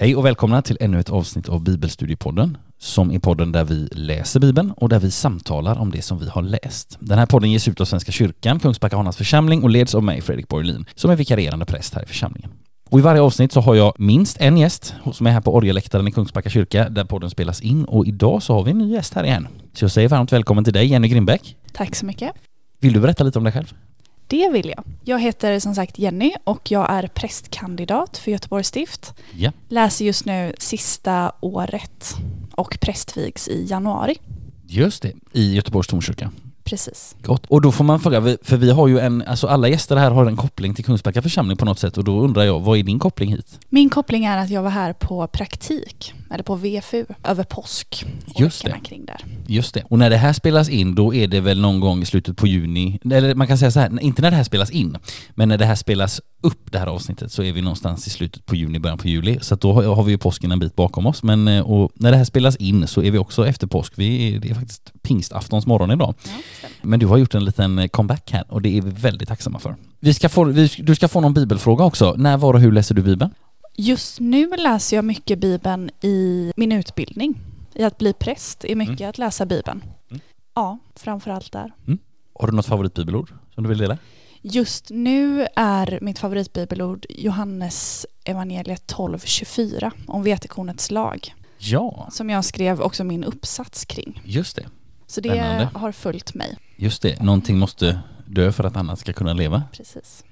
Hej och välkomna till ännu ett avsnitt av Bibelstudiepodden som är podden där vi läser Bibeln och där vi samtalar om det som vi har läst. Den här podden ges ut av Svenska kyrkan, Kungsbacka Hanas församling och leds av mig, Fredrik Borglin, som är vikarierande präst här i församlingen. Och i varje avsnitt så har jag minst en gäst som är här på orgelläktaren i Kungsbacka kyrka där podden spelas in och idag så har vi en ny gäst här igen. Så jag säger varmt välkommen till dig Jenny Grimbeck. Tack så mycket. Vill du berätta lite om dig själv? Det vill jag. Jag heter som sagt Jenny och jag är prästkandidat för Göteborgs stift. Ja. Läser just nu sista året och prästvigs i januari. Just det, i Göteborgs domkyrka. Precis. Gott. Och då får man fråga, för vi har ju en, alltså alla gäster här har en koppling till Kungsbacka församling på något sätt och då undrar jag, vad är din koppling hit? Min koppling är att jag var här på praktik, eller på VFU, över påsk. Just det. kring där. Just det. Och när det här spelas in då är det väl någon gång i slutet på juni, eller man kan säga så här, inte när det här spelas in, men när det här spelas upp det här avsnittet så är vi någonstans i slutet på juni, början på juli. Så då har vi ju påsken en bit bakom oss. Men eh, när det här spelas in så är vi också efter påsk. Vi är, det är faktiskt pingstaftons morgon idag. Ja. Men du har gjort en liten eh, comeback här och det är vi väldigt tacksamma för. Vi ska få, vi, du ska få någon bibelfråga också. När, var och hur läser du Bibeln? Just nu läser jag mycket Bibeln i min utbildning. I att bli präst är mycket att läsa Bibeln. Mm. Ja, framför allt där. Har du något favoritbibelord som du vill dela? Just nu är mitt favoritbibelord Johannes evangeliet 12.24 om vetekornets lag. Ja, Som jag skrev också min uppsats kring. just det. Så det Spännande. har följt mig. Just det. Någonting måste dö för att annat ska kunna leva. Precis.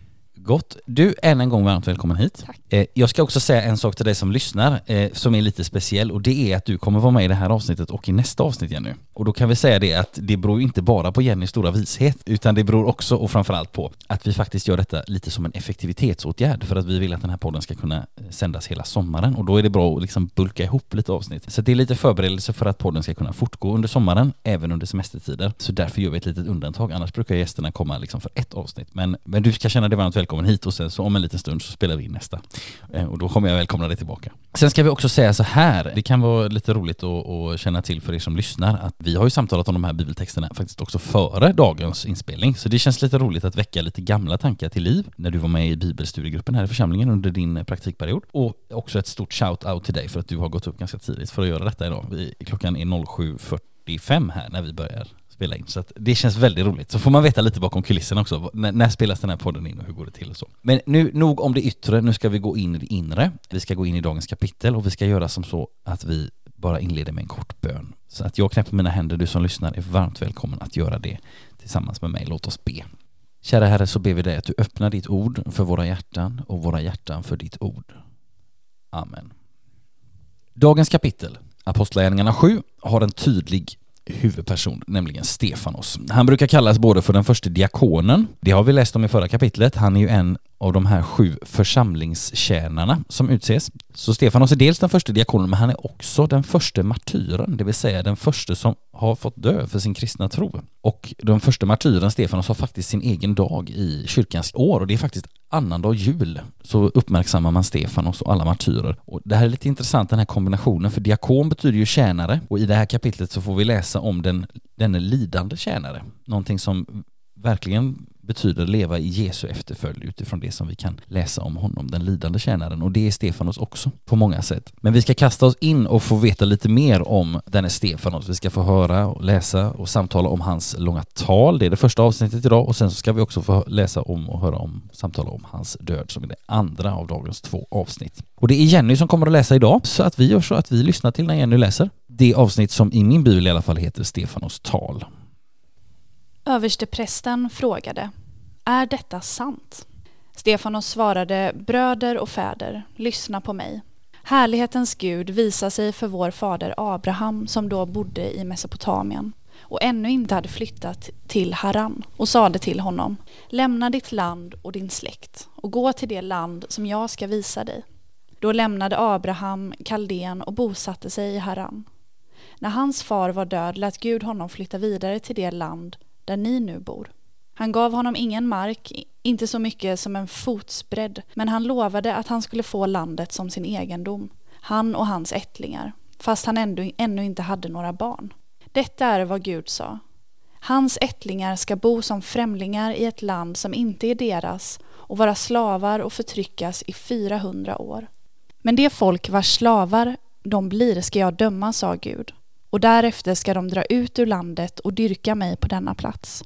Gott. Du, än en gång varmt välkommen hit. Tack. Eh, jag ska också säga en sak till dig som lyssnar eh, som är lite speciell och det är att du kommer vara med i det här avsnittet och i nästa avsnitt Jenny. Och då kan vi säga det att det beror inte bara på Jennys stora vishet utan det beror också och framförallt på att vi faktiskt gör detta lite som en effektivitetsåtgärd för att vi vill att den här podden ska kunna eh, sändas hela sommaren och då är det bra att liksom bulka ihop lite avsnitt. Så det är lite förberedelse för att podden ska kunna fortgå under sommaren, även under semestertider. Så därför gör vi ett litet undantag, annars brukar gästerna komma liksom för ett avsnitt. Men, men du ska känna dig varmt välkommen hit och sen så om en liten stund så spelar vi in nästa. Eh, och då kommer jag välkomna dig tillbaka. Sen ska vi också säga så här, det kan vara lite roligt att, att känna till för er som lyssnar att vi har ju samtalat om de här bibeltexterna faktiskt också före dagens inspelning. Så det känns lite roligt att väcka lite gamla tankar till liv när du var med i bibelstudiegruppen här i församlingen under din eh, praktikperiod. Och också ett stort shout-out till dig för att du har gått upp ganska tidigt för att göra detta idag. Vi, klockan är 07.45 här när vi börjar spela in. Så att det känns väldigt roligt. Så får man veta lite bakom kulisserna också. När, när spelas den här podden in och hur går det till och så. Men nu, nog om det yttre. Nu ska vi gå in i det inre. Vi ska gå in i dagens kapitel och vi ska göra som så att vi bara inleder med en kort bön. Så att jag knäpper mina händer. Du som lyssnar är varmt välkommen att göra det tillsammans med mig. Låt oss be. Kära Herre så ber vi dig att du öppnar ditt ord för våra hjärtan och våra hjärtan för ditt ord. Amen. Dagens kapitel, Apostlagärningarna 7, har en tydlig huvudperson, nämligen Stefanos. Han brukar kallas både för den första diakonen, det har vi läst om i förra kapitlet, han är ju en av de här sju församlingstjänarna som utses. Så Stefanos är dels den första diakonen, men han är också den första martyren, det vill säga den första som har fått dö för sin kristna tro. Och den första martyren, Stefanos, har faktiskt sin egen dag i kyrkans år och det är faktiskt annandag jul så uppmärksammar man Stefanos och alla martyrer. Och det här är lite intressant den här kombinationen för diakon betyder ju tjänare och i det här kapitlet så får vi läsa om den, denne lidande tjänare. Någonting som verkligen betyder leva i Jesu efterföljd utifrån det som vi kan läsa om honom, den lidande tjänaren. Och det är Stefanos också på många sätt. Men vi ska kasta oss in och få veta lite mer om denne Stefanos. Vi ska få höra och läsa och samtala om hans långa tal. Det är det första avsnittet idag och sen så ska vi också få läsa om och höra om, samtala om hans död som är det andra av dagens två avsnitt. Och det är Jenny som kommer att läsa idag så att vi gör så att vi lyssnar till när Jenny läser. Det avsnitt som i min bibel i alla fall heter Stefanos tal. Översteprästen frågade, är detta sant? Stefanos svarade, bröder och fäder, lyssna på mig. Härlighetens Gud visar sig för vår fader Abraham som då bodde i Mesopotamien och ännu inte hade flyttat till Haran och sade till honom, lämna ditt land och din släkt och gå till det land som jag ska visa dig. Då lämnade Abraham Kaldén och bosatte sig i Haran. När hans far var död lät Gud honom flytta vidare till det land där ni nu bor. Han gav honom ingen mark, inte så mycket som en fotsbredd, men han lovade att han skulle få landet som sin egendom, han och hans ättlingar, fast han ändå, ännu inte hade några barn. Detta är vad Gud sa. Hans ättlingar ska bo som främlingar i ett land som inte är deras och vara slavar och förtryckas i 400 år. Men det folk vars slavar de blir ska jag döma, sa Gud, och därefter ska de dra ut ur landet och dyrka mig på denna plats.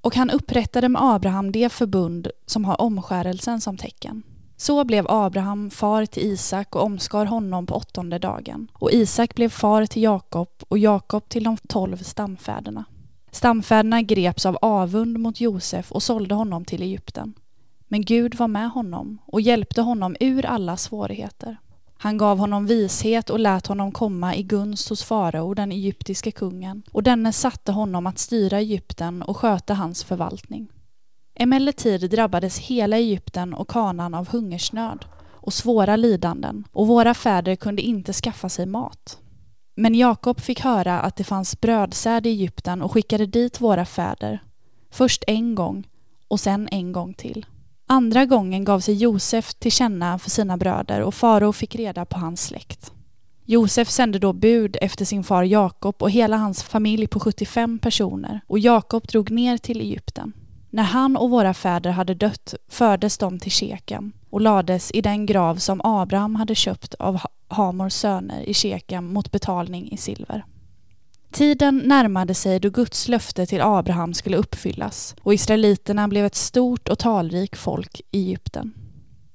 Och han upprättade med Abraham det förbund som har omskärelsen som tecken. Så blev Abraham far till Isak och omskar honom på åttonde dagen. Och Isak blev far till Jakob och Jakob till de tolv stamfäderna. Stamfäderna greps av avund mot Josef och sålde honom till Egypten. Men Gud var med honom och hjälpte honom ur alla svårigheter. Han gav honom vishet och lät honom komma i gunst hos farao, den egyptiske kungen, och denne satte honom att styra Egypten och sköta hans förvaltning. Emellertid drabbades hela Egypten och kanan av hungersnöd och svåra lidanden och våra fäder kunde inte skaffa sig mat. Men Jakob fick höra att det fanns brödsäd i Egypten och skickade dit våra fäder, först en gång och sen en gång till. Andra gången gav sig Josef till känna för sina bröder och farao fick reda på hans släkt. Josef sände då bud efter sin far Jakob och hela hans familj på 75 personer och Jakob drog ner till Egypten. När han och våra fäder hade dött fördes de till Shekem och lades i den grav som Abraham hade köpt av Hamors söner i Shekem mot betalning i silver. Tiden närmade sig då Guds löfte till Abraham skulle uppfyllas och israeliterna blev ett stort och talrikt folk i Egypten.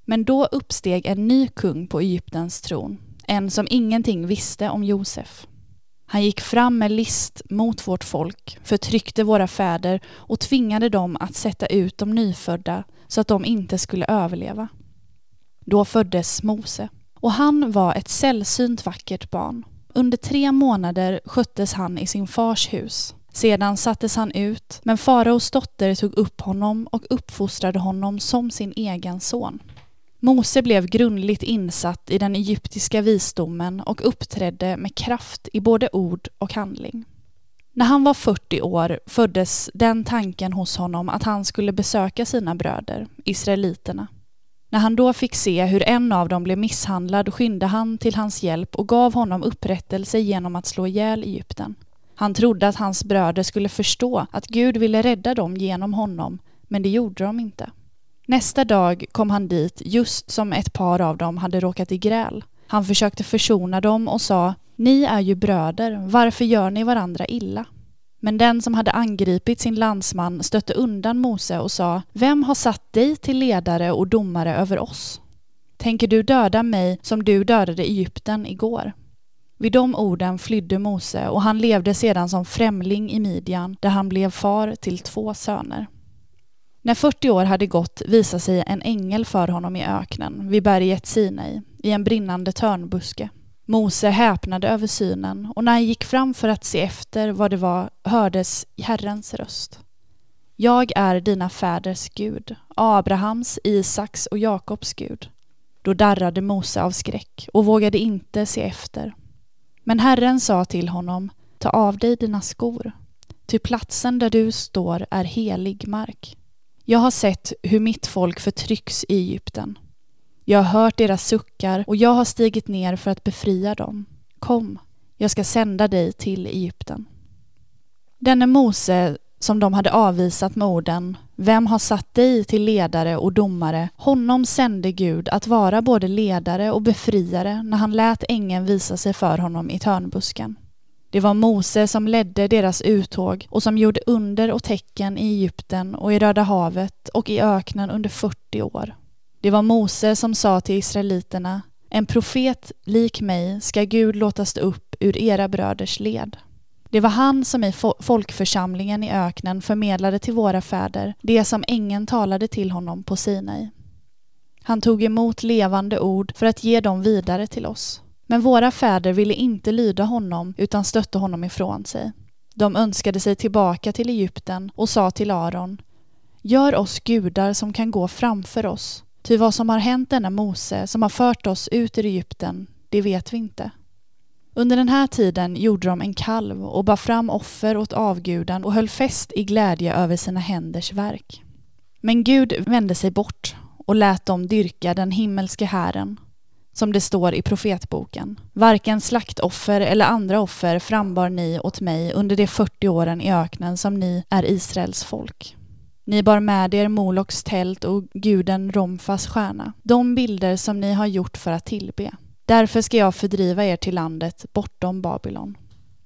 Men då uppsteg en ny kung på Egyptens tron, en som ingenting visste om Josef. Han gick fram med list mot vårt folk, förtryckte våra fäder och tvingade dem att sätta ut de nyfödda så att de inte skulle överleva. Då föddes Mose, och han var ett sällsynt vackert barn. Under tre månader sköttes han i sin fars hus. Sedan sattes han ut, men faraos dotter tog upp honom och uppfostrade honom som sin egen son. Mose blev grundligt insatt i den egyptiska visdomen och uppträdde med kraft i både ord och handling. När han var 40 år föddes den tanken hos honom att han skulle besöka sina bröder, israeliterna. När han då fick se hur en av dem blev misshandlad skyndade han till hans hjälp och gav honom upprättelse genom att slå ihjäl Egypten. Han trodde att hans bröder skulle förstå att Gud ville rädda dem genom honom, men det gjorde de inte. Nästa dag kom han dit just som ett par av dem hade råkat i gräl. Han försökte försona dem och sa Ni är ju bröder, varför gör ni varandra illa? Men den som hade angripit sin landsman stötte undan Mose och sa Vem har satt dig till ledare och domare över oss? Tänker du döda mig som du dödade Egypten igår? Vid de orden flydde Mose och han levde sedan som främling i Midjan där han blev far till två söner. När 40 år hade gått visade sig en ängel för honom i öknen vid berget Sinai i en brinnande törnbuske. Mose häpnade över synen och när han gick fram för att se efter vad det var hördes Herrens röst. Jag är dina fäders Gud, Abrahams, Isaks och Jakobs Gud. Då darrade Mose av skräck och vågade inte se efter. Men Herren sa till honom, ta av dig dina skor, ty platsen där du står är helig mark. Jag har sett hur mitt folk förtrycks i Egypten. Jag har hört deras suckar och jag har stigit ner för att befria dem. Kom, jag ska sända dig till Egypten. Denne Mose som de hade avvisat med orden Vem har satt dig till ledare och domare? Honom sände Gud att vara både ledare och befriare när han lät ängeln visa sig för honom i törnbusken. Det var Mose som ledde deras uttåg och som gjorde under och tecken i Egypten och i Röda havet och i öknen under 40 år. Det var Mose som sa till israeliterna En profet lik mig ska Gud låta stå upp ur era bröders led. Det var han som i folkförsamlingen i öknen förmedlade till våra fäder det som ängeln talade till honom på Sinai. Han tog emot levande ord för att ge dem vidare till oss. Men våra fäder ville inte lyda honom utan stötte honom ifrån sig. De önskade sig tillbaka till Egypten och sa till Aron Gör oss gudar som kan gå framför oss Ty vad som har hänt denna Mose som har fört oss ut ur Egypten, det vet vi inte. Under den här tiden gjorde de en kalv och bar fram offer åt avguden och höll fest i glädje över sina händers verk. Men Gud vände sig bort och lät dem dyrka den himmelske hären, som det står i profetboken. Varken slaktoffer eller andra offer frambar ni åt mig under de 40 åren i öknen som ni är Israels folk. Ni bar med er Moloks tält och guden Romfas stjärna, de bilder som ni har gjort för att tillbe. Därför ska jag fördriva er till landet bortom Babylon.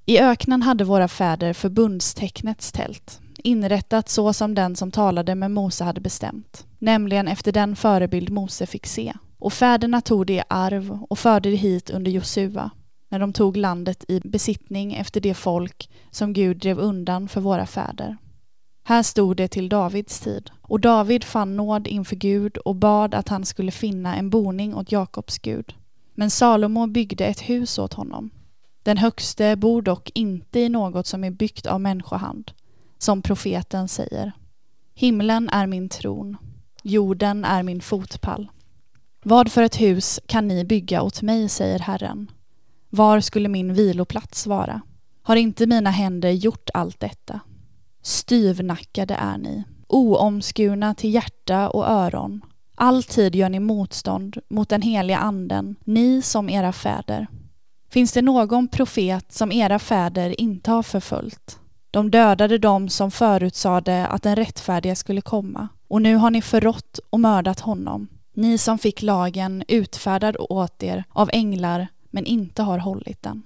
I öknen hade våra fäder förbundstecknets tält, inrättat så som den som talade med Mose hade bestämt, nämligen efter den förebild Mose fick se. Och fäderna tog det i arv och förde det hit under Josua, när de tog landet i besittning efter det folk som Gud drev undan för våra fäder. Här stod det till Davids tid. Och David fann nåd inför Gud och bad att han skulle finna en boning åt Jakobs Gud. Men Salomo byggde ett hus åt honom. Den högste bor dock inte i något som är byggt av människohand, som profeten säger. Himlen är min tron, jorden är min fotpall. Vad för ett hus kan ni bygga åt mig, säger Herren. Var skulle min viloplats vara? Har inte mina händer gjort allt detta? Styvnackade är ni, oomskurna till hjärta och öron. Alltid gör ni motstånd mot den heliga anden, ni som era fäder. Finns det någon profet som era fäder inte har förföljt? De dödade dem som förutsade att den rättfärdiga skulle komma, och nu har ni förrått och mördat honom. Ni som fick lagen utfärdad åt er av änglar men inte har hållit den.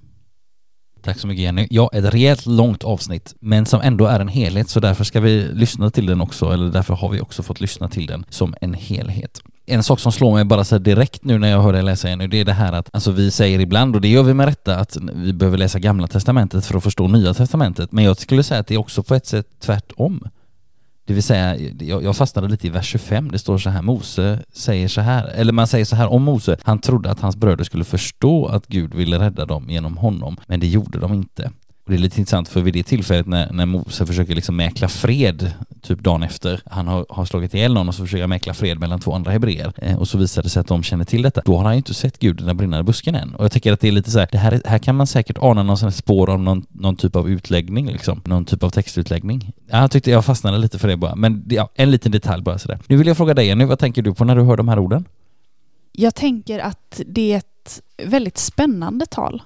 Tack så mycket Jenny. Ja, ett rejält långt avsnitt, men som ändå är en helhet, så därför ska vi lyssna till den också, eller därför har vi också fått lyssna till den som en helhet. En sak som slår mig bara så direkt nu när jag hör dig läsa Jenny, det är det här att alltså vi säger ibland, och det gör vi med rätta, att vi behöver läsa Gamla Testamentet för att förstå Nya Testamentet, men jag skulle säga att det är också på ett sätt tvärtom. Det vill säga, jag, fastnade lite i vers 25, det står så här, Mose säger så här, eller man säger så här om Mose, han trodde att hans bröder skulle förstå att Gud ville rädda dem genom honom, men det gjorde de inte. Och det är lite intressant för vid det tillfället när, när Mose försöker liksom mäkla fred, typ dagen efter, han har, har slagit ihjäl någon och så försöker han mäkla fred mellan två andra hebreer eh, och så visar det sig att de känner till detta. Då har han ju inte sett Gud i den brinnande busken än. Och jag tycker att det är lite så här, det här, här kan man säkert ana någon sån spår av någon, någon typ av utläggning liksom, någon typ av textutläggning. Jag tyckte jag fastnade lite för det bara, men ja, en liten detalj bara sådär. Nu vill jag fråga dig nu, vad tänker du på när du hör de här orden? Jag tänker att det är ett väldigt spännande tal.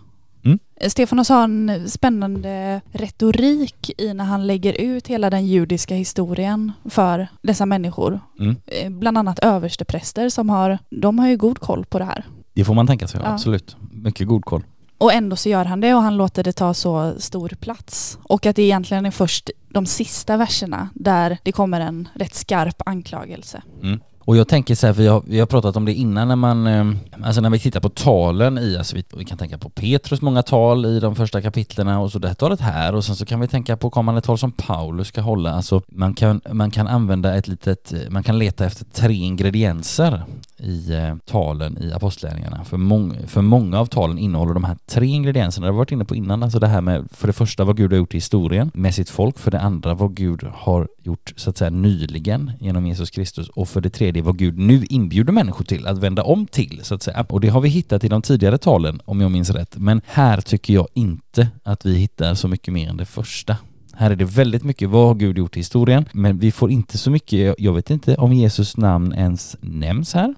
Stefanos har en spännande retorik i när han lägger ut hela den judiska historien för dessa människor. Mm. Eh, bland annat överstepräster som har, de har ju god koll på det här. Det får man tänka sig, ja. absolut. Mycket god koll. Och ändå så gör han det och han låter det ta så stor plats. Och att det egentligen är först de sista verserna där det kommer en rätt skarp anklagelse. Mm. Och jag tänker så här, för vi har, vi har pratat om det innan när man, eh, alltså när vi tittar på talen i, alltså vi, vi, kan tänka på Petrus många tal i de första kapitlerna och så det här talet här och sen så kan vi tänka på kommande tal som Paulus ska hålla. Alltså man kan, man kan använda ett litet, eh, man kan leta efter tre ingredienser i eh, talen i apostlagärningarna. För, mång, för många av talen innehåller de här tre ingredienserna, det har vi varit inne på innan, alltså det här med för det första vad Gud har gjort i historien med sitt folk, för det andra vad Gud har gjort så att säga nyligen genom Jesus Kristus och för det tredje vad Gud nu inbjuder människor till att vända om till så att säga. Och det har vi hittat i de tidigare talen om jag minns rätt, men här tycker jag inte att vi hittar så mycket mer än det första. Här är det väldigt mycket vad har Gud gjort i historien, men vi får inte så mycket, jag vet inte om Jesus namn ens nämns här.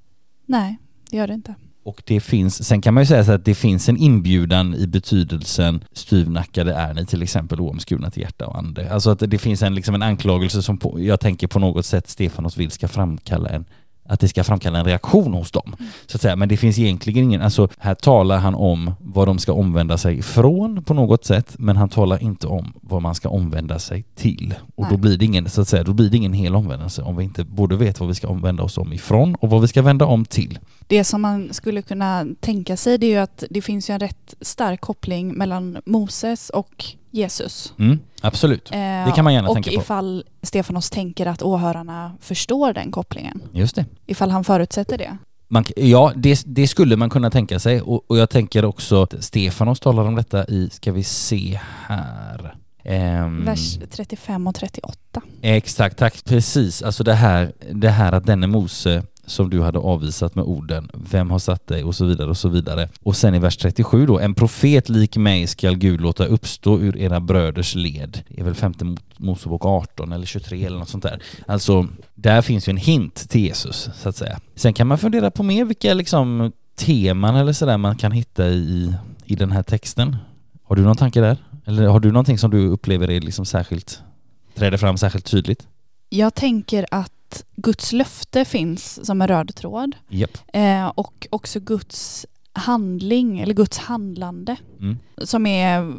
Nej, det gör det inte. Och det finns, sen kan man ju säga så att det finns en inbjudan i betydelsen styvnackade är ni till exempel oomskurna till hjärta och ande. Alltså att det finns en, liksom en anklagelse som på, jag tänker på något sätt Stefanos vill ska framkalla en att det ska framkalla en reaktion hos dem. Mm. Så att säga. Men det finns egentligen ingen, alltså här talar han om vad de ska omvända sig från på något sätt, men han talar inte om vad man ska omvända sig till. Och då blir det ingen, så att säga, då blir det ingen hel omvändelse om vi inte både vet vad vi ska omvända oss om ifrån och vad vi ska vända om till. Det som man skulle kunna tänka sig det är ju att det finns ju en rätt stark koppling mellan Moses och Jesus. Mm, absolut, det kan man gärna tänka på. Och ifall Stefanos tänker att åhörarna förstår den kopplingen. Just det. Ifall han förutsätter det. Man, ja, det, det, skulle man kunna tänka sig och, och, jag tänker också att Stefanos talar om detta i, ska vi se här, Um, Vers 35 och 38. Exakt, tack. Precis, alltså det här, det här att denne Mose som du hade avvisat med orden Vem har satt dig? och så vidare och så vidare. Och sen i vers 37 då, en profet lik mig skall Gud låta uppstå ur era bröders led. Det är väl femte Mosebok 18 eller 23 eller något sånt där. Alltså, där finns ju en hint till Jesus så att säga. Sen kan man fundera på mer vilka liksom teman eller sådär man kan hitta i, i den här texten. Har du någon tanke där? Eller har du någonting som du upplever är liksom särskilt, träder fram särskilt tydligt? Jag tänker att Guds löfte finns som en röd tråd Japp. eh, och också Guds handling eller Guds handlande Mm. som är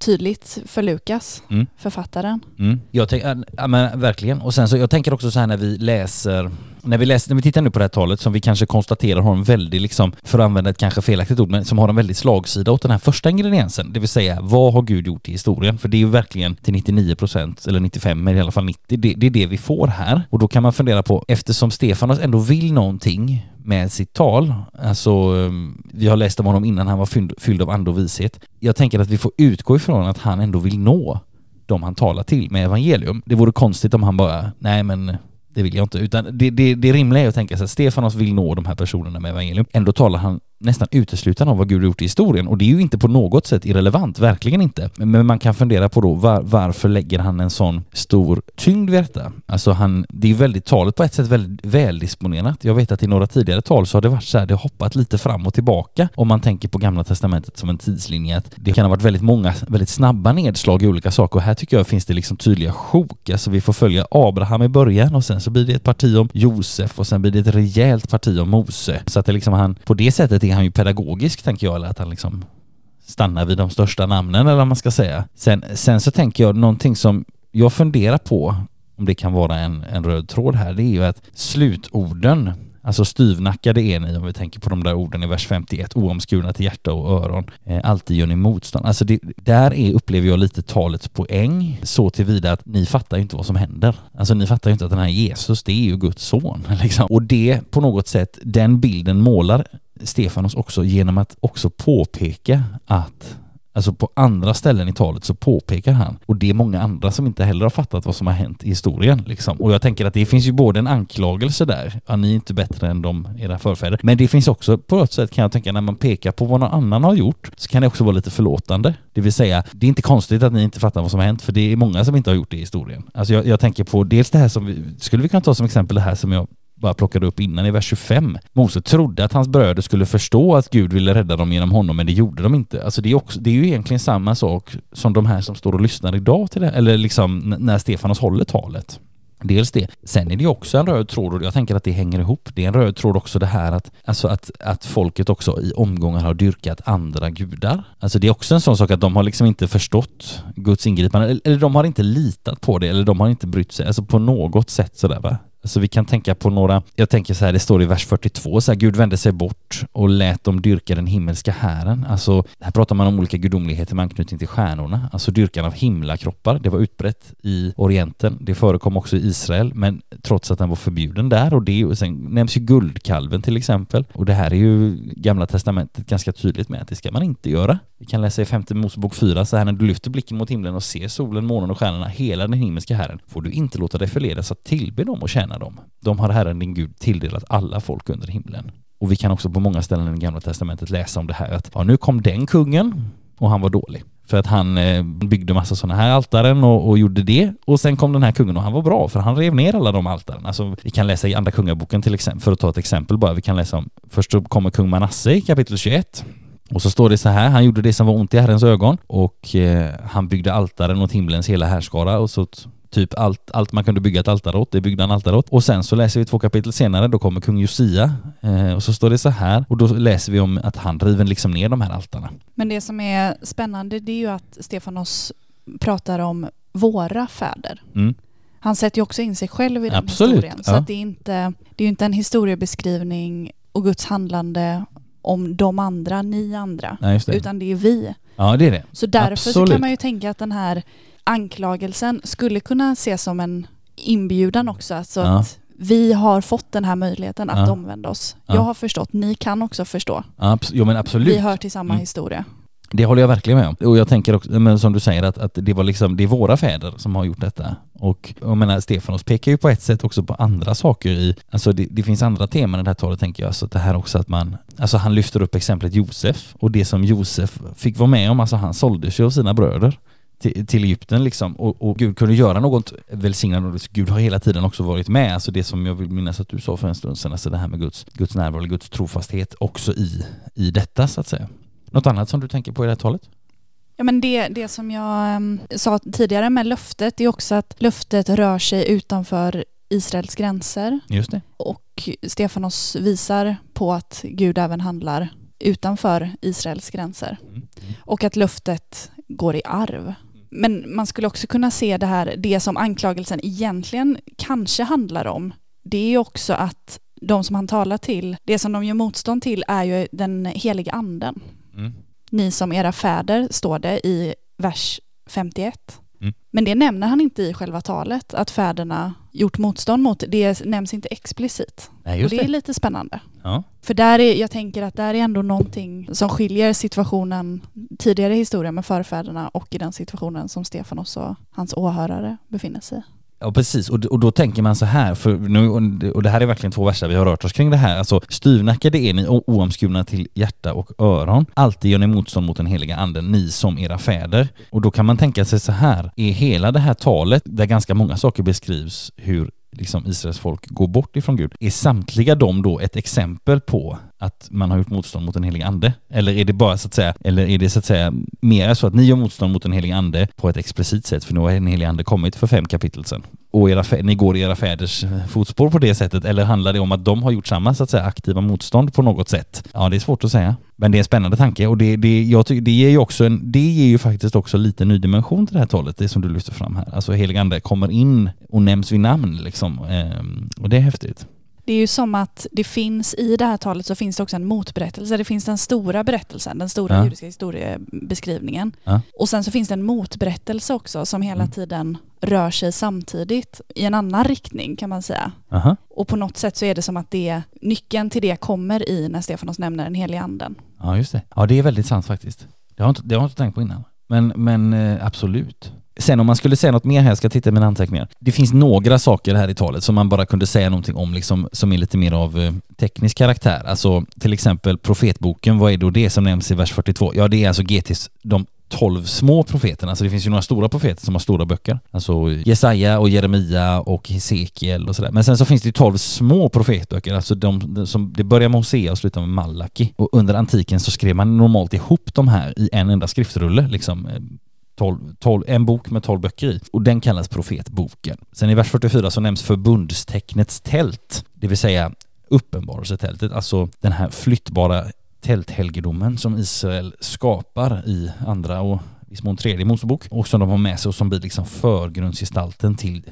tydligt för Lukas, Mm. författaren. Mm. Jag tänk, ja, men verkligen. Och sen så jag tänker också så här när vi läser när vi, läser, när vi tittar nu på det här talet som vi kanske konstaterar har en väldigt, liksom, för att använda ett kanske felaktigt ord, men som har en väldigt slagsida åt den här första ingrediensen. Det vill säga, vad har Gud gjort i historien? För det är ju verkligen till 99% eller 95, men i alla fall 90, det, det är det vi får här. Och då kan man fundera på, eftersom Stefanos ändå vill någonting med sitt tal, alltså ehm, vi har läst om honom innan han var fylld, fylld av ande och vishet. Jag tänker att vi får utgå ifrån att han ändå vill nå de han talar till med evangelium. Det vore konstigt om han bara, nej men det vill jag inte. Utan det, det, det rimliga är att tänka sig att Stefanos vill nå de här personerna med evangelium. Ändå talar han nästan uteslutande om vad Gud har gjort i historien. Och det är ju inte på något sätt irrelevant, verkligen inte. Men man kan fundera på då var, varför lägger han en sån stor tyngd vid detta? Alltså han, det är väldigt, talet på ett sätt väldigt väldisponerat. Jag vet att i några tidigare tal så har det varit så här, det har hoppat lite fram och tillbaka. Om man tänker på gamla testamentet som en tidslinje, att det kan ha varit väldigt många, väldigt snabba nedslag i olika saker. Och här tycker jag finns det liksom tydliga sjok. Alltså vi får följa Abraham i början och sen så blir det ett parti om Josef och sen blir det ett rejält parti om Mose. Så att det liksom han, på det sättet är han ju pedagogisk tänker jag, eller att han liksom stannar vid de största namnen eller vad man ska säga. Sen, sen så tänker jag någonting som jag funderar på om det kan vara en, en röd tråd här, det är ju att slutorden Alltså styvnackade är ni om vi tänker på de där orden i vers 51, oomskurna till hjärta och öron. Eh, alltid gör ni motstånd. Alltså det, där är, upplever jag lite talets poäng så tillvida att ni fattar ju inte vad som händer. Alltså ni fattar ju inte att den här Jesus, det är ju Guds son. Liksom. Och det på något sätt, den bilden målar Stefanos också genom att också påpeka att Alltså på andra ställen i talet så påpekar han, och det är många andra som inte heller har fattat vad som har hänt i historien. Liksom. Och jag tänker att det finns ju både en anklagelse där, att ni är inte bättre än de, era förfäder, men det finns också på ett sätt kan jag tänka när man pekar på vad någon annan har gjort så kan det också vara lite förlåtande. Det vill säga, det är inte konstigt att ni inte fattar vad som har hänt, för det är många som inte har gjort det i historien. Alltså jag, jag tänker på dels det här som vi, skulle vi kunna ta som exempel det här som jag bara plockade upp innan i vers 25. Mose trodde att hans bröder skulle förstå att Gud ville rädda dem genom honom, men det gjorde de inte. Alltså det är, också, det är ju egentligen samma sak som de här som står och lyssnar idag till det, eller liksom när Stefanos håller talet. Dels det. Sen är det ju också en röd tråd och jag tänker att det hänger ihop. Det är en röd tråd också det här att, alltså att, att folket också i omgångar har dyrkat andra gudar. Alltså det är också en sån sak att de har liksom inte förstått Guds ingripande, eller de har inte litat på det, eller de har inte brytt sig, alltså på något sätt sådär va. Så vi kan tänka på några, jag tänker så här, det står i vers 42, så här, Gud vände sig bort och lät dem dyrka den himmelska hären. Alltså, här pratar man om olika gudomligheter med anknytning till stjärnorna, alltså dyrkan av himlakroppar. Det var utbrett i Orienten, det förekom också i Israel, men trots att den var förbjuden där och det, och sen nämns ju guldkalven till exempel. Och det här är ju Gamla Testamentet ganska tydligt med att det ska man inte göra. Vi kan läsa i femte Mosebok 4, så här när du lyfter blicken mot himlen och ser solen, månen och stjärnorna, hela den himmelska herren, får du inte låta dig förledas att tillbe dem och tjäna dem. De har Herren din Gud tilldelat alla folk under himlen. Och vi kan också på många ställen i Gamla Testamentet läsa om det här att ja, nu kom den kungen och han var dålig. För att han eh, byggde massa sådana här altaren och, och, gjorde det. Och sen kom den här kungen och han var bra för han rev ner alla de altaren. Alltså vi kan läsa i Andra Kungaboken till exempel, för att ta ett exempel bara. Vi kan läsa om, först så kommer kung Manasse i kapitel 21. Och så står det så här, han gjorde det som var ont i Herrens ögon och eh, han byggde altaren åt himlens hela härskara och så typ allt, allt man kunde bygga ett altare åt, det byggde han altare åt. Och sen så läser vi två kapitel senare, då kommer kung Josia eh, och så står det så här och då läser vi om att han river liksom ner de här altarna. Men det som är spännande det är ju att Stefanos pratar om våra fäder. Mm. Han sätter ju också in sig själv i den Absolut, historien. Så ja. det, är inte, det är ju inte en historiebeskrivning och Guds handlande om de andra, ni andra, Nej, det. utan det är vi. Ja, det är det. Så därför så kan man ju tänka att den här anklagelsen skulle kunna ses som en inbjudan också. Alltså Ja. att vi har fått den här möjligheten att Ja. omvända oss. Ja. Jag har förstått, ni kan också förstå. Abs- jo men absolut. Vi hör till samma Mm. historia. Det håller jag verkligen med om. Och jag tänker också, men som du säger, att, att det var liksom, det är våra fäder som har gjort detta. Och jag menar, Stefanos pekar ju på ett sätt också på andra saker i, alltså det, det finns andra teman i det här talet tänker jag, så det här också att man, alltså han lyfter upp exemplet Josef och det som Josef fick vara med om, alltså han såldes ju av sina bröder till, till Egypten liksom och, och Gud kunde göra något välsignande. Gud har hela tiden också varit med. Alltså det som jag vill minnas att du sa för en stund sedan, alltså det här med Guds, Guds närvaro Guds trofasthet också i, i detta så att säga. Något annat som du tänker på i det här talet? Ja, men det, det som jag um, sa tidigare med löftet är också att löftet rör sig utanför Israels gränser. Just det. Och Stefanos visar på att Gud även handlar utanför Israels gränser. Mm. Och att löftet går i arv. Men man skulle också kunna se det här, det som anklagelsen egentligen kanske handlar om, det är också att de som han talar till, det som de gör motstånd till är ju den heliga anden. Mm. Ni som era fäder, står det i vers 51. Mm. Men det nämner han inte i själva talet, att fäderna gjort motstånd mot det nämns inte explicit. Nej, och det, det, är lite spännande. Ja. För där är, jag tänker att där är ändå någonting som skiljer situationen tidigare i historien med förfäderna och i den situationen som Stefanos och hans åhörare befinner sig i. Ja precis, och, och då tänker man så här, för nu, och det här är verkligen två verser vi har rört oss kring det här, alltså styvnackade är ni oomskurna till hjärta och öron, alltid gör ni motstånd mot den heliga anden, ni som era fäder. Och då kan man tänka sig så här, är hela det här talet, där ganska många saker beskrivs hur liksom Israels folk går bort ifrån Gud. Är samtliga de då ett exempel på att man har gjort motstånd mot den helige ande? Eller är det bara så att säga, eller är det så att säga mera så att ni gör motstånd mot den helige ande på ett explicit sätt, för nu har den helige ande kommit för fem kapitel sedan och era, ni går i era fäders eh, fotspår på det sättet, eller handlar det om att de har gjort samma så att säga aktiva motstånd på något sätt? Ja, det är svårt att säga. Men det är en spännande tanke och det, det, jag tycker, det ger ju också en, det ger ju faktiskt också lite ny dimension till det här talet, det som du lyfter fram här. Alltså heligande kommer in och nämns vid namn liksom. Ehm, och det är häftigt. Det är ju som att det finns i det här talet så finns det också en motberättelse. Det finns den stora berättelsen, den stora ja. judiska historiebeskrivningen. Ja. Och sen så finns det en motberättelse också som hela mm. tiden rör sig samtidigt i en annan riktning kan man säga. Aha. Och på något sätt så är det som att det, nyckeln till det kommer i när Stefanos nämner den heliga anden. Ja, just det. Ja, det är väldigt sant faktiskt. Det har, inte, det har jag inte tänkt på innan. Men, men eh, absolut. Sen om man skulle säga något mer här, jag ska titta i mina anteckningar. Det finns några saker här i talet som man bara kunde säga någonting om liksom, som är lite mer av eh, teknisk karaktär. Alltså till exempel profetboken, vad är då det som nämns i vers 42? Ja, det är alltså GTs, de tolv små profeterna, alltså det finns ju några stora profeter som har stora böcker. Alltså Jesaja och Jeremia och Hesekiel och sådär. Men sen så finns det ju tolv små profetböcker, alltså de, de som, det börjar med Hosea och slutar med Malaki. Och under antiken så skrev man normalt ihop de här i en enda skriftrulle, liksom eh, 12, 12, en bok med tolv böcker i och den kallas profetboken. Sen i vers 44 så nämns förbundstecknets tält, det vill säga uppenbarelsetältet, alltså den här flyttbara tälthelgedomen som Israel skapar i andra och i mån tredje Mosebok och som de har med sig och som blir liksom förgrundsgestalten till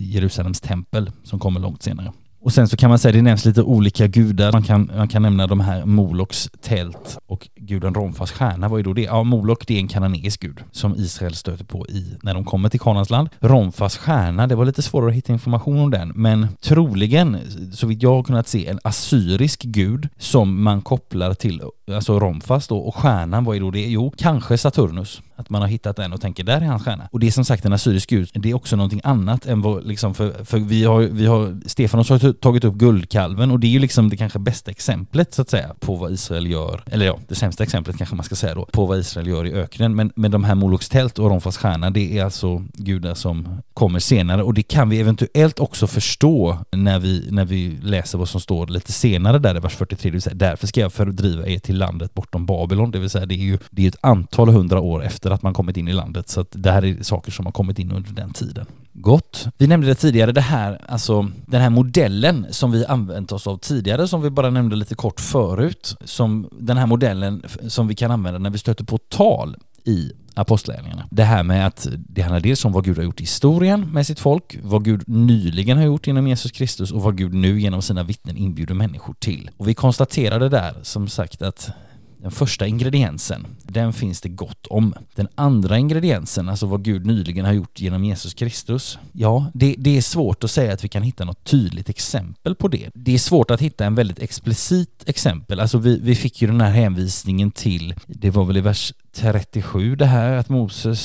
Jerusalems tempel som kommer långt senare. Och sen så kan man säga, det nämns lite olika gudar. Man kan, man kan nämna de här Moloks tält och guden Romfas stjärna. Vad är då det? Ja, Molok det är en kananeisk gud som Israel stöter på i när de kommer till Kanans land. Romfas stjärna, det var lite svårare att hitta information om den, men troligen, så vitt jag har kunnat se, en assyrisk gud som man kopplar till, alltså Romfas då, och stjärnan, vad är då det? Jo, kanske Saturnus. Att man har hittat den och tänker där är hans stjärna. Och det är som sagt en assyrisk gud, det är också någonting annat än vad liksom, för, för vi har, vi har, Stefanos har tagit upp guldkalven och det är ju liksom det kanske bästa exemplet så att säga på vad Israel gör, eller ja, det sämsta exemplet kanske man ska säga då, på vad Israel gör i öknen. Men, men de här Moloks tält och Romfas stjärna, det är alltså gudar som kommer senare. Och det kan vi eventuellt också förstå när vi, när vi läser vad som står lite senare där i vers 43, det vill säga därför ska jag fördriva er till landet bortom Babylon, det vill säga det är ju det är ett antal hundra år efter att man kommit in i landet så att det här är saker som har kommit in under den tiden. Gott. Vi nämnde det tidigare, det här, alltså den här modellen som vi använt oss av tidigare, som vi bara nämnde lite kort förut, som den här modellen som vi kan använda när vi stöter på tal i apostlärningarna. Det här med att det handlar dels om vad Gud har gjort i historien med sitt folk, vad Gud nyligen har gjort genom Jesus Kristus och vad Gud nu genom sina vittnen inbjuder människor till. Och vi konstaterade där som sagt att den första ingrediensen, den finns det gott om. Den andra ingrediensen, alltså vad Gud nyligen har gjort genom Jesus Kristus, ja, det, det, är svårt att säga att vi kan hitta något tydligt exempel på det. Det är svårt att hitta en väldigt explicit exempel. Alltså vi, vi fick ju den här hänvisningen till, det var väl i vers 37 det här att Moses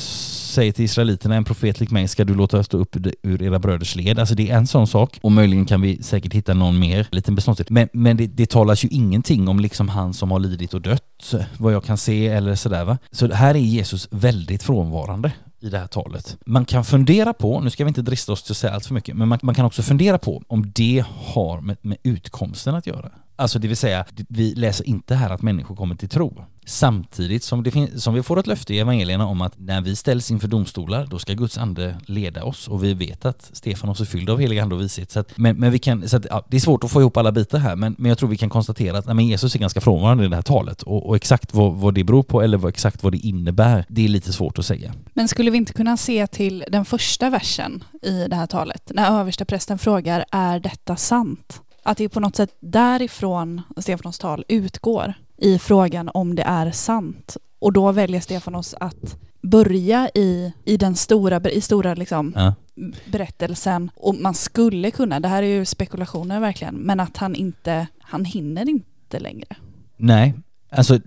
säger till israeliterna, en profet lik mig ska du låta stå upp ur era bröders led. Alltså det är en sån sak och möjligen kan vi säkert hitta någon mer liten beståndsdel. Men, men det, det talas ju ingenting om liksom han som har lidit och dött, vad jag kan se eller sådär va. Så här är Jesus väldigt frånvarande i det här talet. Man kan fundera på, nu ska vi inte drista oss till att säga allt för mycket, men man, man kan också fundera på om det har med, med utkomsten att göra. Alltså det vill säga, vi läser inte här att människor kommer till tro. Samtidigt som, det som vi får ett löfte i evangelierna om att när vi ställs inför domstolar, då ska Guds ande leda oss och vi vet att Stefanos är fylld av helig ande och vishet. Så att, men, men vi kan, så att, ja, det är svårt att få ihop alla bitar här, men, men jag tror vi kan konstatera att nej, men Jesus är ganska frånvarande i det här talet och, och exakt vad, vad det beror på eller vad, exakt vad det innebär, det är lite svårt att säga. Men skulle vi inte kunna se till den första versen i det här talet, när översteprästen frågar är detta sant? Att det är på något sätt därifrån Stefanos tal utgår i frågan om det är sant. Och då väljer Stefanos att börja i, i den stora, i stora liksom, Ja. berättelsen. Och man skulle kunna, det här är ju spekulationer verkligen, men att han inte, han hinner inte längre. Nej, alltså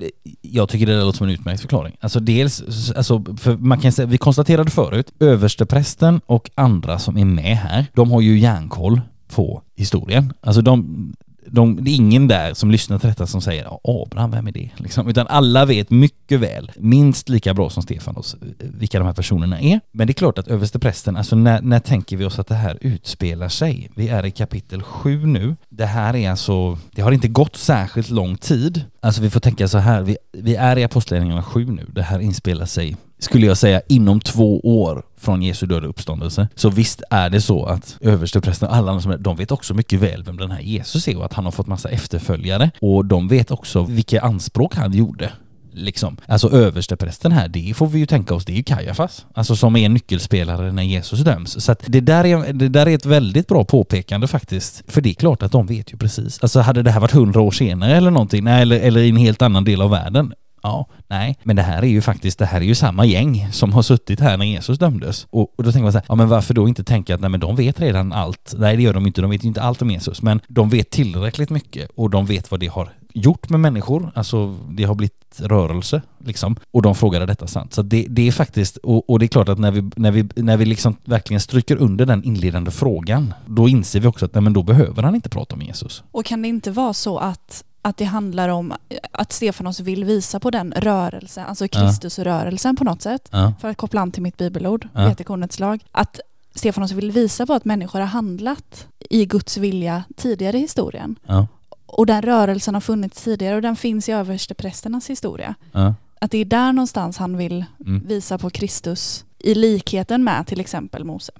jag tycker det låter som en utmärkt förklaring. Alltså dels, alltså, för man kan säga, vi konstaterade förut, översteprästen och andra som är med här, de har ju järnkoll på historien. Alltså de, de, det är ingen där som lyssnar till detta som säger "Ja, Abraham, vem är det? Liksom, utan alla vet mycket väl, minst lika bra som Stefanos, vilka de här personerna är. Men det är klart att översteprästen, alltså när, när tänker vi oss att det här utspelar sig? Vi är i kapitel 7 nu. Det här är alltså, det har inte gått särskilt lång tid. Alltså vi får tänka så här, vi, vi är i Apostlagärningarna 7 nu. Det här inspelar sig skulle jag säga, inom två år från Jesu döda uppståndelse. Så visst är det så att översteprästen och alla andra som är, de vet också mycket väl vem den här Jesus är och att han har fått massa efterföljare. Och de vet också vilka anspråk han gjorde. Liksom. Alltså översteprästen här, det får vi ju tänka oss, det är ju Kajafas. Alltså som är nyckelspelare när Jesus döms. Så att det där, är, det där är ett väldigt bra påpekande faktiskt. För det är klart att de vet ju precis. Alltså hade det här varit hundra år senare eller någonting, nej, eller, eller i en helt annan del av världen, Ja, nej, men det här är ju faktiskt, det här är ju samma gäng som har suttit här när Jesus dömdes. Och, och då tänker man så här, ja men varför då inte tänka att nej men de vet redan allt. Nej det gör de inte, de vet ju inte allt om Jesus, men de vet tillräckligt mycket och de vet vad det har gjort med människor, alltså det har blivit rörelse liksom. Och de frågade detta sant. Så det, det är faktiskt, och, och, det är klart att när vi, när vi, när vi liksom verkligen stryker under den inledande frågan, då inser vi också att nej men då behöver han inte prata om Jesus. Och kan det inte vara så att att det handlar om att Stefanos vill visa på den rörelsen, alltså Kristusrörelsen på något sätt, Ja. för att koppla an till mitt bibelord, Ja. vetekornets lag, att Stefanos vill visa på att människor har handlat i Guds vilja tidigare i historien. Ja. Och den rörelsen har funnits tidigare och den finns i översteprästernas historia. Ja. Att det är där någonstans han vill Mm. visa på Kristus i likheten med till exempel Mose.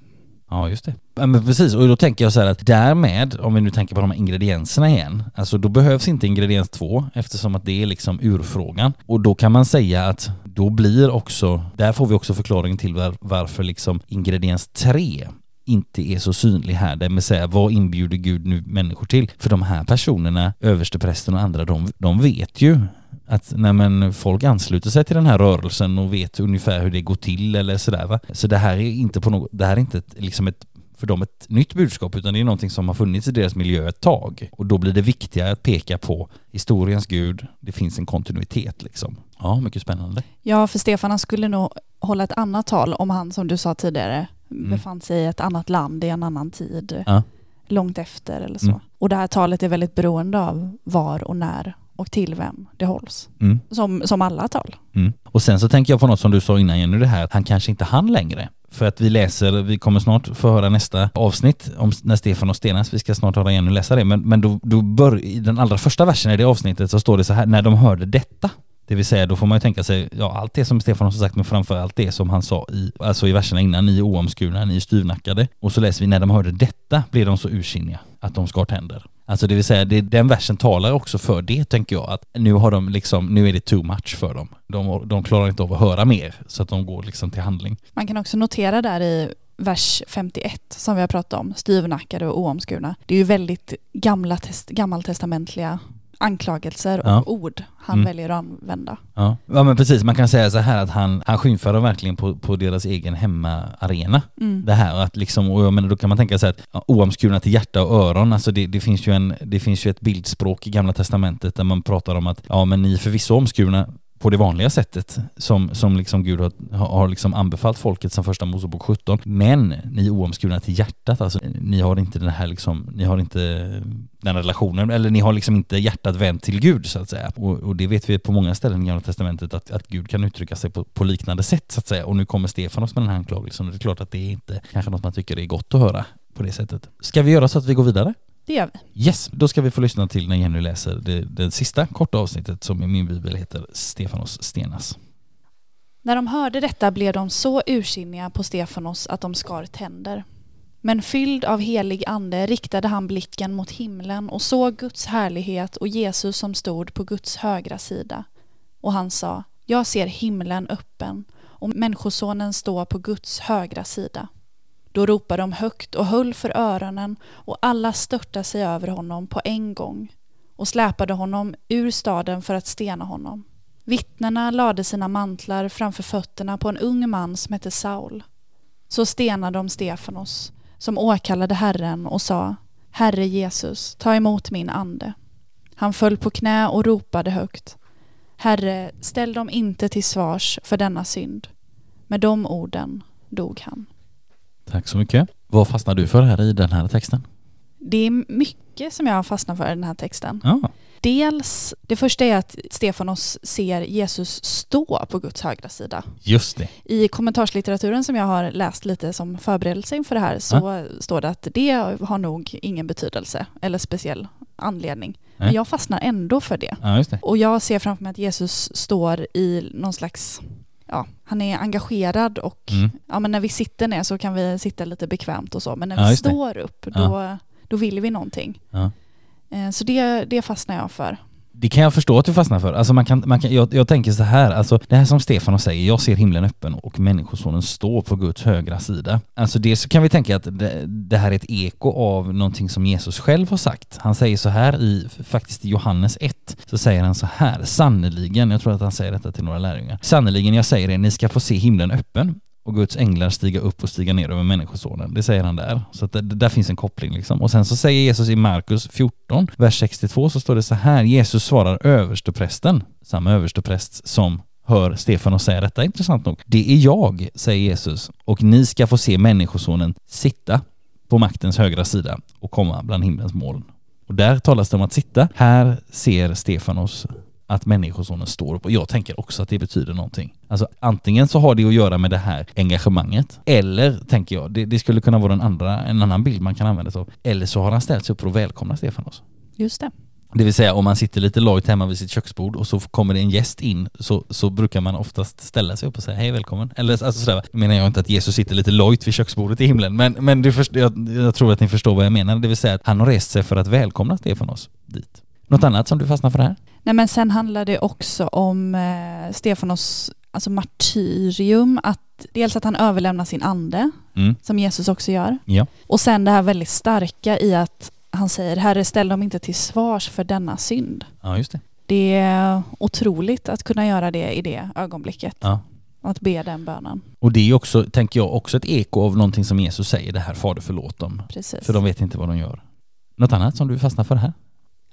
Ja, just det. Ja, men precis, och då tänker jag så här att därmed, om vi nu tänker på de här ingredienserna igen, alltså då behövs inte ingrediens två eftersom att det är liksom urfrågan. Och då kan man säga att då blir också, där får vi också förklaringen till var, varför liksom ingrediens tre inte är så synlig här, det vill säga vad inbjuder Gud nu människor till? För de här personerna, översteprästen och andra, de, de vet ju att nej men, folk ansluter sig till den här rörelsen och vet ungefär hur det går till eller sådär va. Så det här är inte på något, det här är inte ett, liksom ett för dem ett nytt budskap utan det är någonting som har funnits i deras miljö ett tag. Och då blir det viktigare att peka på historiens gud, det finns en kontinuitet liksom. Ja, mycket spännande. Ja, för Stefan han skulle nog hålla ett annat tal om han, som du sa tidigare, Mm. befann sig i ett annat land i en annan tid, Ja. långt efter eller så. Mm. Och det här talet är väldigt beroende av var och när och till vem det hålls. Mm. Som, som alla tal. Mm. Och sen så tänker jag på något som du sa innan Jenny, det här att han kanske inte hann längre. För att vi läser, vi kommer snart få höra nästa avsnitt om när Stefan och Stenas, vi ska snart höra Jenny läsa det, men, men då, då bör, i den allra första versen i det avsnittet så står det så här, när de hörde detta. Det vill säga, då får man ju tänka sig, ja allt det som Stefan har sagt, men framför allt det som han sa i, alltså i verserna innan, ni är oomskurna, ni är styvnackade. Och så läser vi, när de hörde detta blev de så ursinniga att de skar tänder. Alltså det vill säga, det, den versen talar också för det tänker jag, att nu har de liksom, nu är det too much för dem. De, de klarar inte av att höra mer, så att de går liksom till handling. Man kan också notera där i vers 51 som vi har pratat om, styvnackade och oomskurna. Det är ju väldigt gamla test, gammaltestamentliga anklagelser och Ja. ord han Mm. väljer att använda. Ja. ja men precis, man kan säga så här att han, han skymfar dem verkligen på, på deras egen hemmaarena. Mm. Det här att liksom, och jag menar, då kan man tänka sig att ja, oomskurna till hjärta och öron, alltså det, det, finns ju en, det finns ju ett bildspråk i gamla testamentet där man pratar om att ja men ni är förvisso omskurna på det vanliga sättet som, som liksom Gud har, har liksom anbefallt folket som första Mosebok 17. Men ni är oomskurna till hjärtat, alltså ni har inte den här liksom, ni har inte den relationen, eller ni har liksom inte hjärtat vänt till Gud så att säga. Och, och det vet vi på många ställen i Gamla Testamentet att, att Gud kan uttrycka sig på, på liknande sätt så att säga. Och nu kommer Stefanos med den här anklagelsen och det är klart att det är inte kanske något man tycker är gott att höra på det sättet. Ska vi göra så att vi går vidare? Det gör vi. Yes, då ska vi få lyssna till när Jenny läser det, det sista korta avsnittet som i min bibel heter Stefanos stenas. När de hörde detta blev de så ursinniga på Stefanos att de skar tänder. Men fylld av helig ande riktade han blicken mot himlen och såg Guds härlighet och Jesus som stod på Guds högra sida. Och han sa, jag ser himlen öppen och Människosonen står på Guds högra sida. Då ropade de högt och höll för öronen och alla störtade sig över honom på en gång och släpade honom ur staden för att stena honom. Vittnena lade sina mantlar framför fötterna på en ung man som hette Saul. Så stenade de Stefanos, som åkallade Herren och sa Herre Jesus, ta emot min ande. Han föll på knä och ropade högt. Herre, ställ dem inte till svars för denna synd. Med de orden dog han. Tack så mycket. Vad fastnar du för här i den här texten? Det är mycket som jag fastnar för i den här texten. Ja, Dels, det första är att Stefanos ser Jesus stå på Guds högra sida. just det. I kommentarslitteraturen som jag har läst lite som förberedelse inför det här så står det att det har nog ingen betydelse eller speciell anledning. Men Nej. jag fastnar ändå för det. Ja, det. Och jag ser framför mig att Jesus står i någon slags, ja, han är engagerad och Mm. ja, men när vi sitter ner så kan vi sitta lite bekvämt och så, men när Ja, vi just det. står upp då, då vill vi någonting. Ja. Eh, Så det, det fastnar jag för. Det kan jag förstå att du fastnar för. Alltså man kan, man kan, jag, jag tänker så här, alltså det här som Stefan säger, jag ser himlen öppen och människosonen står på Guds högra sida. Alltså det så kan vi tänka att det, det här är ett eko av någonting som Jesus själv har sagt. Han säger så här i, faktiskt i Johannes 1, så säger han så här, sannerligen, jag tror att han säger detta till några lärjungar, sannerligen jag säger er, ni ska få se himlen öppen och Guds änglar stiga upp och stiga ner över människosonen. Det säger han där. Så att det, det där finns en koppling liksom. Och sen så säger Jesus i Markus 14, vers 62, så står det så här. Jesus svarar översteprästen, samma överstepräst som hör Stefanos säga detta, intressant nog. Det är jag, säger Jesus, och ni ska få se människosonen sitta på maktens högra sida och komma bland himlens moln. Och där talas det om att sitta. Här ser Stefanos att människosonen står upp och jag tänker också att det betyder någonting. Alltså antingen så har det att göra med det här engagemanget eller tänker jag, det, det skulle kunna vara en, andra, en annan bild man kan använda sig av. Eller så har han ställt sig upp för att välkomna Stefanos. Just det. Det vill säga om man sitter lite lojt hemma vid sitt köksbord och så kommer det en gäst in så, så brukar man oftast ställa sig upp och säga hej välkommen. Eller alltså sådär, menar jag inte att Jesus sitter lite lojt vid köksbordet i himlen men, men du först, jag, jag tror att ni förstår vad jag menar. Det vill säga att han har rest sig för att välkomna Stefanos dit. Något annat som du fastnar för här? Nej, men sen handlar det också om eh, Stefanos alltså martyrium, att dels att han överlämnar sin ande, Mm. som Jesus också gör, Ja. och sen det här väldigt starka i att han säger Herre, ställ dem inte till svars för denna synd. Ja, just det. Det är otroligt att kunna göra det i det ögonblicket, Ja. att be den bönen. Och det är också, tänker jag, också ett eko av någonting som Jesus säger, det här Fader förlåt dem. Precis. För de vet inte vad de gör. Något annat som du fastnar för här?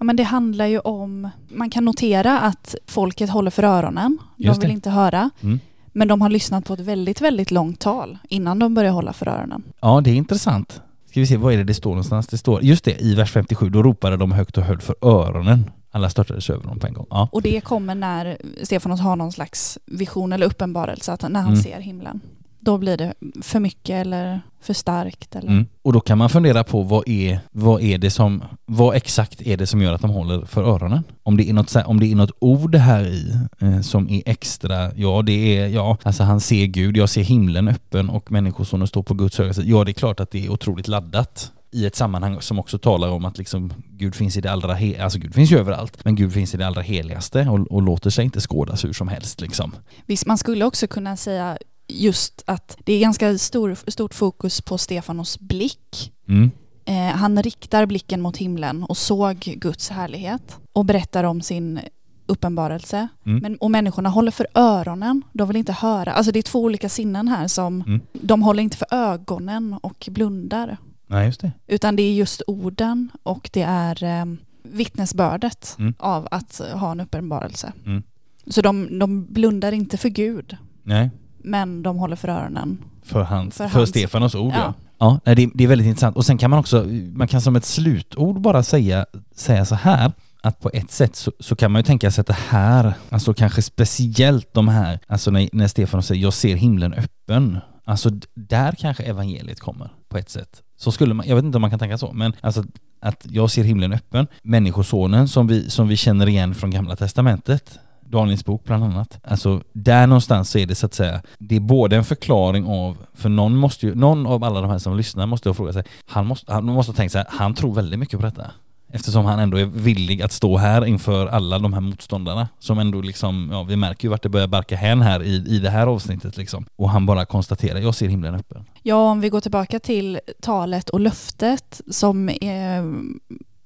Ja, men det handlar ju om, man kan notera att folket håller för öronen, de vill inte höra, Mm. men de har lyssnat på ett väldigt, väldigt långt tal innan de börjar hålla för öronen. Ja, det är intressant. Ska vi se, vad är det det står någonstans? Det står, just det, i vers 57, då ropade de högt och höll för öronen. Alla störtades över dem på en gång. Ja. Och det kommer när Stefanos har någon slags vision eller uppenbarelse, att när han Mm. ser himlen. Då blir det för mycket eller för starkt. Eller... Mm. Och då kan man fundera på vad är, vad är det som, vad exakt är det som gör att de håller för öronen? Om det är något, om det är något ord här i eh, som är extra, ja det är, ja, alltså han ser Gud, jag ser himlen öppen och människosonen står på Guds högra sida. Ja det är klart att det är otroligt laddat i ett sammanhang som också talar om att liksom Gud finns i det allra, he- alltså Gud finns ju överallt, men Gud finns i det allra heligaste och, och låter sig inte skådas hur som helst liksom. Visst, man skulle också kunna säga just att det är ganska stor, stort fokus på Stefanos blick. Mm. Eh, han riktar blicken mot himlen och såg Guds härlighet och berättar om sin uppenbarelse. Mm. Men, och människorna håller för öronen, de vill inte höra. Alltså det är två olika sinnen här som, Mm. de håller inte för ögonen och blundar. Nej just det. Utan det är just orden och det är eh, vittnesbördet Mm. av att ha en uppenbarelse. Mm. Så de, de blundar inte för Gud, Nej. Men de håller för öronen. För, hans, För för, hans- Stefanos ord ja. Ja. Ja, det, det är väldigt intressant. Och sen kan man också, man kan som ett slutord bara säga, säga så här, att på ett sätt så, så kan man ju tänka sig att det här, alltså kanske speciellt de här, alltså när, när Stefanos säger jag ser himlen öppen, alltså där kanske evangeliet kommer på ett sätt. Så skulle man, jag vet inte om man kan tänka så, men alltså att jag ser himlen öppen. Människosonen som vi, som vi känner igen från gamla testamentet, Daniels bok bland annat. Alltså där någonstans så är det så att säga, det är både en förklaring av, för någon måste ju, någon av alla de här som lyssnar måste ju fråga sig, han måste, han måste ha tänkt så här, han tror väldigt mycket på detta. Eftersom han ändå är villig att stå här inför alla de här motståndarna som ändå liksom, ja vi märker ju vart det börjar barka hän här i, i det här avsnittet liksom. Och han bara konstaterar, jag ser himlen öppen. Ja, om vi går tillbaka till talet och löftet som är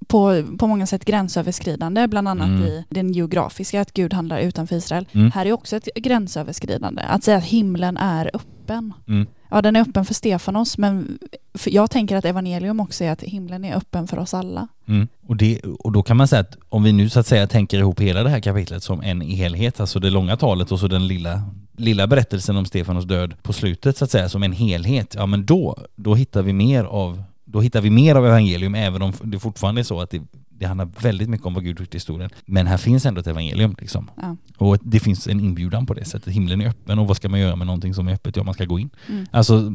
på, på många sätt gränsöverskridande, bland annat Mm. i den geografiska, att Gud handlar utanför Israel. Mm. Här är också ett gränsöverskridande, att säga att himlen är öppen. Mm. Ja, den är öppen för Stefanos, men jag tänker att evangelium också är att himlen är öppen för oss alla. Mm. Och, det, och då kan man säga att om vi nu så att säga tänker ihop hela det här kapitlet som en helhet, alltså det långa talet och så den lilla, lilla berättelsen om Stefanos död på slutet så att säga som en helhet, ja men då, då hittar vi mer av då hittar vi mer av evangelium även om det fortfarande är så att det, det handlar väldigt mycket om vad Gud gjort i historien. Men här finns ändå ett evangelium liksom. Ja. Och det finns en inbjudan på det sättet. Himlen är öppen och vad ska man göra med någonting som är öppet? Ja, man ska gå in. Mm. Alltså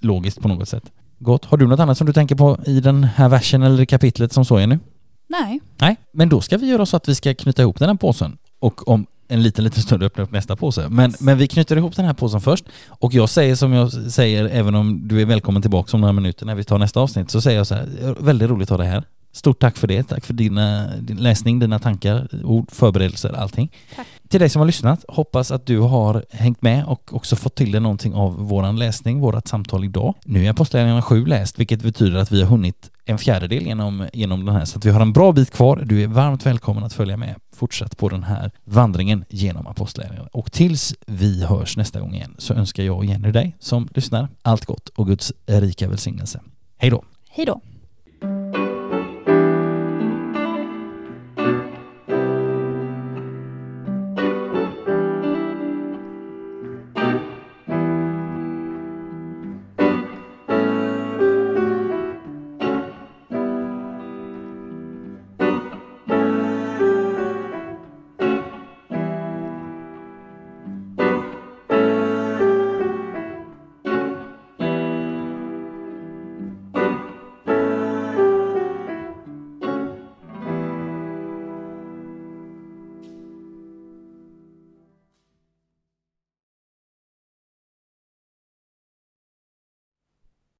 logiskt på något sätt. Gott. Har du något annat som du tänker på i den här versen eller kapitlet som så är nu? Nej, Nej, men då ska vi göra så att vi ska knyta ihop den här påsen och om en liten, liten stund öppna upp nästa påse. Men, Yes. men vi knyter ihop den här påsen först och jag säger som jag säger även om du är välkommen tillbaka om några minuter när vi tar nästa avsnitt så säger jag så här, väldigt roligt att ha dig här. Stort tack för det, tack för dina, din läsning, dina tankar, ord, förberedelser, allting. Tack. Till dig som har lyssnat, hoppas att du har hängt med och också fått till dig någonting av våran läsning, vårat samtal idag. Nu är Apostlagärningarna 7 läst, vilket betyder att vi har hunnit en fjärdedel genom, genom den här, så att vi har en bra bit kvar. Du är varmt välkommen att följa med fortsatt på den här vandringen genom Apostlagärningarna. Och tills vi hörs nästa gång igen så önskar jag och Jenny dig som lyssnar allt gott och Guds rika välsignelse. Hej då! hej då.